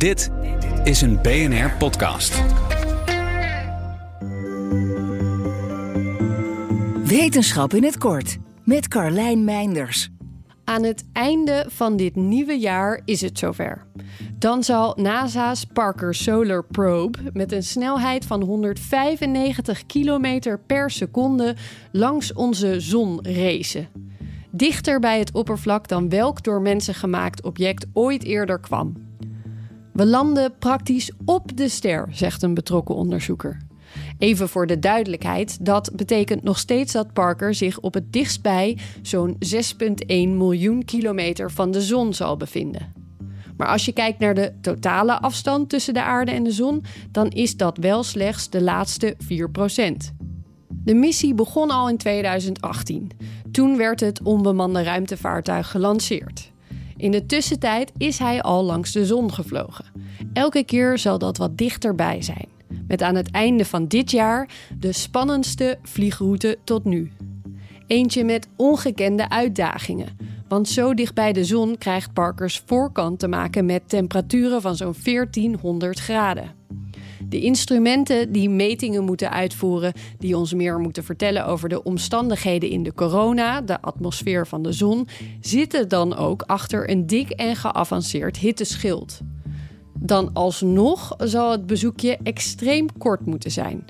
Dit is een BNR podcast. Wetenschap in het kort met Carlijn Meinders. Aan het einde van dit nieuwe jaar is het zover. Dan zal NASA's Parker Solar Probe met een snelheid van 195 km per seconde langs onze zon racen. Dichter bij het oppervlak dan welk door mensen gemaakt object ooit eerder kwam. We landen praktisch op de ster, zegt een betrokken onderzoeker. Even voor de duidelijkheid, dat betekent nog steeds dat Parker zich op het dichtstbij zo'n 6,1 miljoen kilometer van de zon zal bevinden. Maar als je kijkt naar de totale afstand tussen de aarde en de zon, dan is dat wel slechts de laatste 4%. De missie begon al in 2018. Toen werd het onbemande ruimtevaartuig gelanceerd. In de tussentijd is hij al langs de zon gevlogen. Elke keer zal dat wat dichterbij zijn. Met aan het einde van dit jaar de spannendste vliegroute tot nu. Eentje met ongekende uitdagingen. Want zo dicht bij de zon krijgt Parkers voorkant te maken met temperaturen van zo'n 1400 graden. De instrumenten die metingen moeten uitvoeren, die ons meer moeten vertellen over de omstandigheden in de corona, de atmosfeer van de zon, zitten dan ook achter een dik en geavanceerd hitteschild. Dan alsnog zal het bezoekje extreem kort moeten zijn.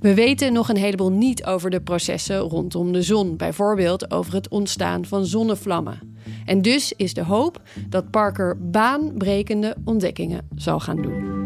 We weten nog een heleboel niet over de processen rondom de zon, bijvoorbeeld over het ontstaan van zonnevlammen. En dus is de hoop dat Parker baanbrekende ontdekkingen zal gaan doen.